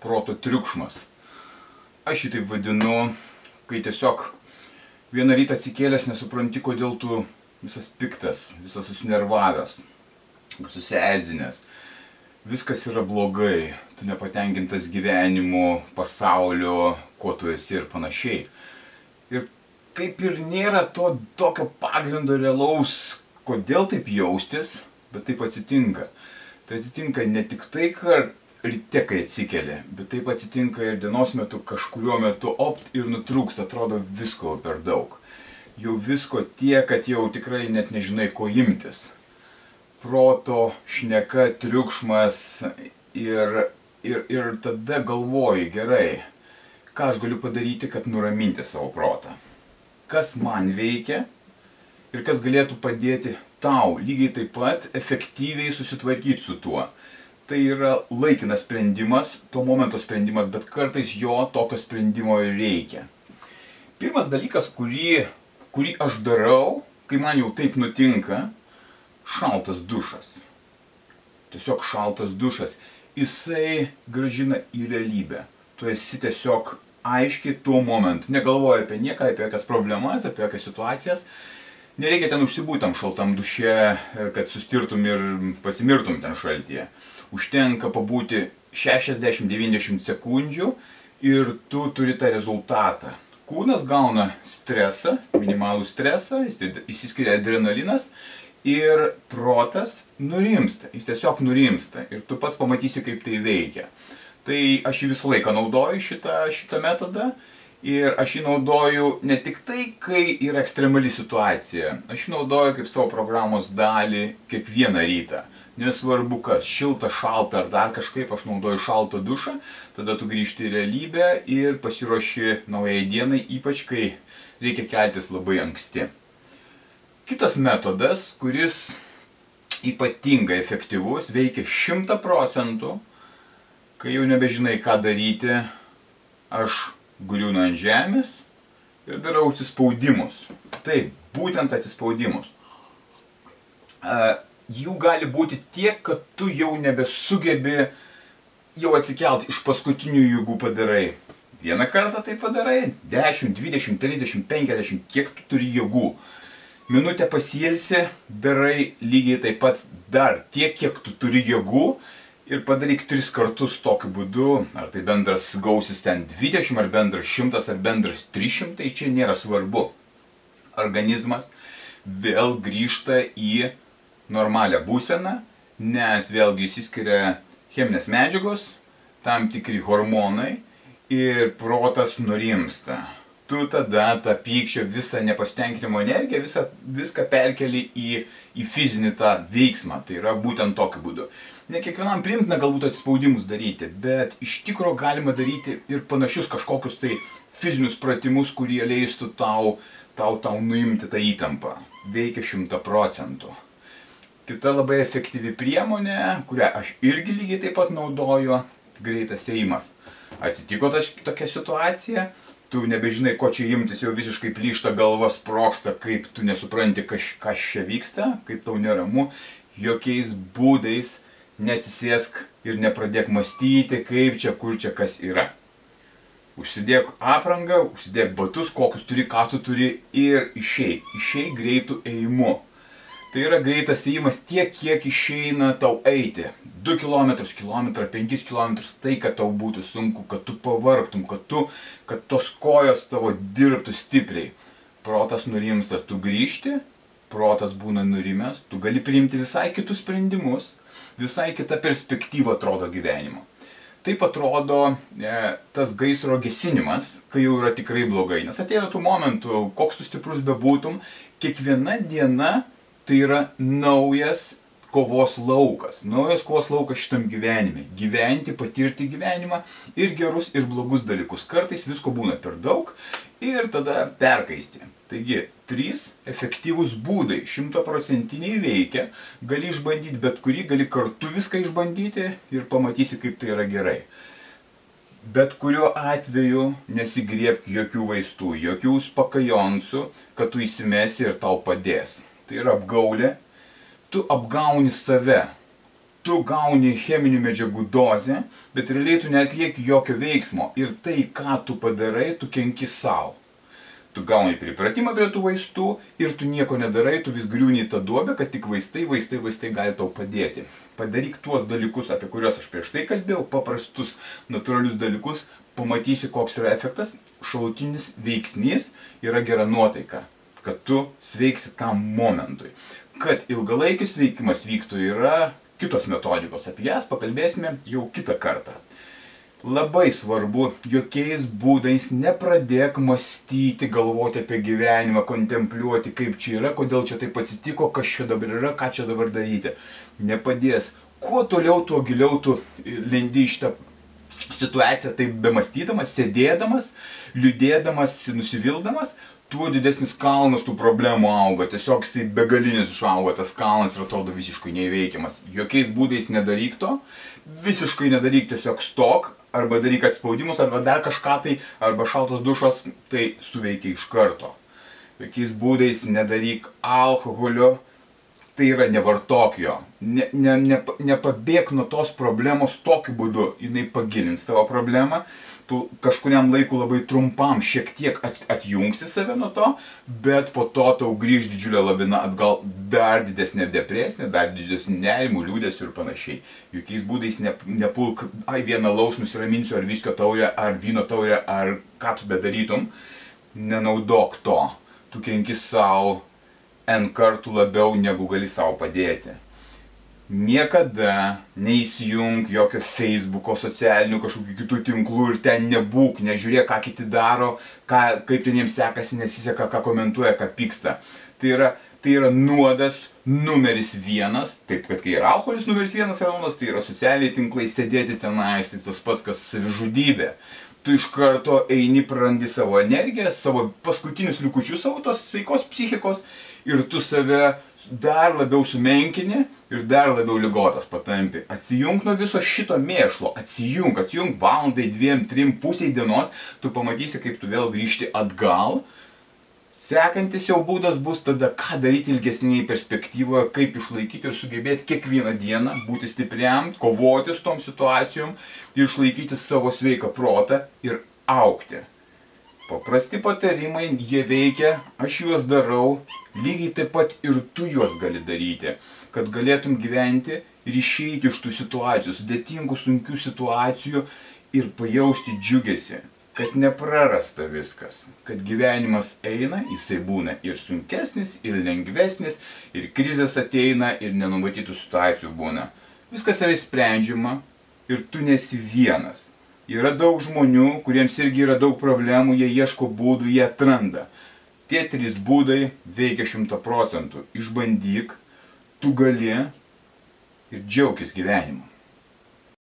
proto triukšmas. Aš šitaip vadinu, kai tiesiog vieną rytą atsikėlęs nesupranti, kodėl tu visas piktas, visas susinervavęs, susierzinęs. Viskas yra blogai, tu nepatenkintas gyvenimu, pasaulio, kuo tu esi ir panašiai. Ir kaip ir nėra to tokio pagrindo realaus, kodėl taip jaustis, bet taip atsitinka. Tai atsitinka ne tik tai, kad ryte, kai atsikeli, bet taip atsitinka ir dienos metu, kažkuriuo metu opt ir nutrūksta, atrodo visko per daug. Jau visko tiek, kad jau tikrai net nežinai, ko imtis. Proto, šneka, triukšmas ir, ir, ir tada galvoji gerai, ką aš galiu padaryti, kad nuraminti savo protą. Kas man veikia ir kas galėtų padėti tau lygiai taip pat efektyviai susitvarkyti su tuo tai yra laikinas sprendimas, tuo momento sprendimas, bet kartais jo tokio sprendimo reikia. Pirmas dalykas, kurį, kurį aš darau, kai man jau taip nutinka, šaltas dušas. Tiesiog šaltas dušas. Jisai gražina į realybę. Tu esi tiesiog aiškiai tuo momentu. Negalvoji apie nieką, apie jokias problemas, apie jokias situacijas. Nereikia ten užsibūti tam šaltam duše, kad sustirtum ir pasimirtum ten šaltyje užtenka pabūti 60-90 sekundžių ir tu turi tą rezultatą. Kūnas gauna stresą, minimalų stresą, įsiskiria adrenalinas ir protas nurimsta, jis tiesiog nurimsta ir tu pats pamatysi, kaip tai veikia. Tai aš jį visą laiką naudoju šitą, šitą metodą ir aš jį naudoju ne tik tai, kai yra ekstremali situacija, aš jį naudoju kaip savo programos dalį kiekvieną rytą nesvarbu kas, šilta, šalta ar dar kažkaip, aš naudoju šaltą dušą, tada tu grįžti į realybę ir pasiruoši naujai dienai, ypač kai reikia keltis labai anksti. Kitas metodas, kuris ypatingai efektyvus, veikia 100 procentų, kai jau nebežinai ką daryti, aš griūnu ant žemės ir darau atsispaudimus. Taip, būtent atsispaudimus jų gali būti tiek, kad tu jau nebesugebi jau atsikelt iš paskutinių jėgų padarai. Vieną kartą tai padarai, 10, 20, 30, 50, kiek tu turi jėgų. Minutę pasilsi, darai lygiai taip pat dar tiek, kiek tu turi jėgų ir padaryk tris kartus tokiu būdu, ar tai bendras gausis ten 20, ar bendras 100, ar bendras 300, tai čia nėra svarbu. Organizmas vėl grįžta į normalią būseną, nes vėlgi įsiskiria cheminės medžiagos, tam tikri hormonai ir protas nurimsta. Tu tada tą pykčio visą nepasitenkinimo energiją, visą, viską perkeli į, į fizinį tą veiksmą. Tai yra būtent tokiu būdu. Ne kiekvienam primtina galbūt atsispaudimus daryti, bet iš tikro galima daryti ir panašius kažkokius tai fizinius pratimus, kurie leistų tau, tau, tau nuimti tą įtampą. Veikia šimta procentų. Kita labai efektyvi priemonė, kurią aš irgi lygiai taip pat naudoju, greitas įėjimas. Atsitiko tas, tokia situacija, tu nebežinai, ko čia imtis, jau visiškai plyšta galva, sproksta, kaip tu nesupranti, kas, kas čia vyksta, kaip tau neramu, jokiais būdais neatsisėsk ir nepradėk mąstyti, kaip čia, kur čia kas yra. Užsidėk aprangą, užsidėk batus, kokius turi, ką tu turi ir išeik. Išeik greitų ėjimu. Tai yra greitas įėjimas tiek, kiek išeina tau eiti. 2 km, km, 5 km, tai, kad tau būtų sunku, kad tu pavargtum, kad, tu, kad tos kojos tavo dirbtų stipriai. Protas nurimsta, tu grįžti, protas būna nurimęs, tu gali priimti visai kitus sprendimus, visai kita perspektyva atrodo gyvenimo. Taip atrodo e, tas gaisro gesinimas, kai jau yra tikrai blogai. Nes ateina tų momentų, koks tu stiprus bebūtum, kiekviena diena tai yra naujas kovos laukas, naujas kovos laukas šitam gyvenime. Gyventi, patirti gyvenimą ir gerus, ir blogus dalykus. Kartais visko būna per daug ir tada perkaisti. Taigi, trys efektyvūs būdai, šimtaprocentiniai veikia, gali išbandyti bet kurį, gali kartu viską išbandyti ir pamatysi, kaip tai yra gerai. Bet kuriuo atveju nesigriebk jokių vaistų, jokių spakajonsų, kad tu įsimesi ir tau padės. Tai yra apgaulė, tu apgauni save. Tu gauni cheminių medžiagų dozę, bet realiai tu netlieki jokio veiksmo. Ir tai, ką tu padarai, tu kenki savo. Tu gauni pripratimą prie tų vaistų ir tu nieko nedarai, tu vis griūni tą duobę, kad tik vaistai, vaistai, vaistai gali tau padėti. Padaryk tuos dalykus, apie kuriuos aš prieš tai kalbėjau, paprastus, natūralius dalykus, pamatysi, koks yra efektas. Šalutinis veiksnys yra gera nuotaika, kad tu sveiksi tam momentui kad ilgalaikis veikimas vyktų yra kitos metodikos, apie jas pakalbėsime jau kitą kartą. Labai svarbu, jokiais būdais nepradėk mąstyti, galvoti apie gyvenimą, kontempliuoti, kaip čia yra, kodėl čia taip atsitiko, kas čia dabar yra, ką čia dabar daryti. Nepadės. Kuo toliau, tuo giliau tu lendi iš tą situaciją, taip bemastydamas, sėdėdamas, liūdėdamas, nusivildamas, tuo didesnis kalnas tų problemų auga. Tiesiog jisai begalinis išauga, tas kalnas ir atrodo visiškai neįveikiamas. Jokiais būdais nedaryk to, visiškai nedaryk, tiesiog stok, arba daryk atspaudimus, arba dar kažką tai, arba šaltas dušas, tai suveikia iš karto. Jokiais būdais nedaryk alkoholio, tai yra nevartok jo. Ne, ne, ne, nepabėg nuo tos problemos tokiu būdu, jinai pagilins tavo problemą tu kažkuriam laikui labai trumpam šiek tiek at, atjungsi save nuo to, bet po to tau grįž didžiulė lavina atgal dar didesnė depresija, dar didesnė nerimų, liūdėsių ir panašiai. Jokiais būdais ne, nepulk, ai vieną laus nusiraminsiu, ar viskio taurę, ar vyno taurę, ar ką tu bedarytum, nenaudok to. Tu kenki savo N kartų labiau, negu gali savo padėti niekada neįsijung jokio Facebooko, socialinių kažkokių kitų tinklų ir ten nebūk, nežiūrėk, ką kiti daro, ką, kaip ten jiems sekasi, nesiseka, ką komentuoja, ką pyksta. Tai yra, tai yra nuodas numeris vienas, taip kad kai yra alkoholis numeris vienas rajonas, tai yra socialiniai tinklai, sėdėti tenais, tai tas pats, kas savižudybė. Tu iš karto eini, prarandi savo energiją, savo paskutinius likučius savo tos sveikos psichikos ir tu save dar labiau sumenkini ir dar labiau lygotas patampi. Atsijung nuo viso šito mėšlo, atsijung, atsijung valandai, dviem, trim, pusiai dienos, tu pamatysi, kaip tu vėl grįžti atgal. Sekantis jau būdas bus tada, ką daryti ilgesnėje perspektyvoje, kaip išlaikyti ir sugebėti kiekvieną dieną būti stipriam, kovoti su tom situacijom išlaikyti savo sveiką protą ir aukti. Paprasti patarimai, jie veikia, aš juos darau, lygiai taip pat ir tu juos gali daryti, kad galėtum gyventi ir išeiti iš tų situacijų, sudėtingų, sunkių situacijų ir pajausti džiugesi, kad neprarasta viskas, kad gyvenimas eina, jisai būna ir sunkesnis, ir lengvesnis, ir krizės ateina, ir nenumatytų situacijų būna. Viskas yra sprendžiama ir tu nesi vienas Yra daug žmonių, kuriems irgi yra daug problemų, jie ieško būdų, jie atranda. Tie trys būdai veikia šimta procentų. Išbandyk, tu gali ir džiaugis gyvenimu.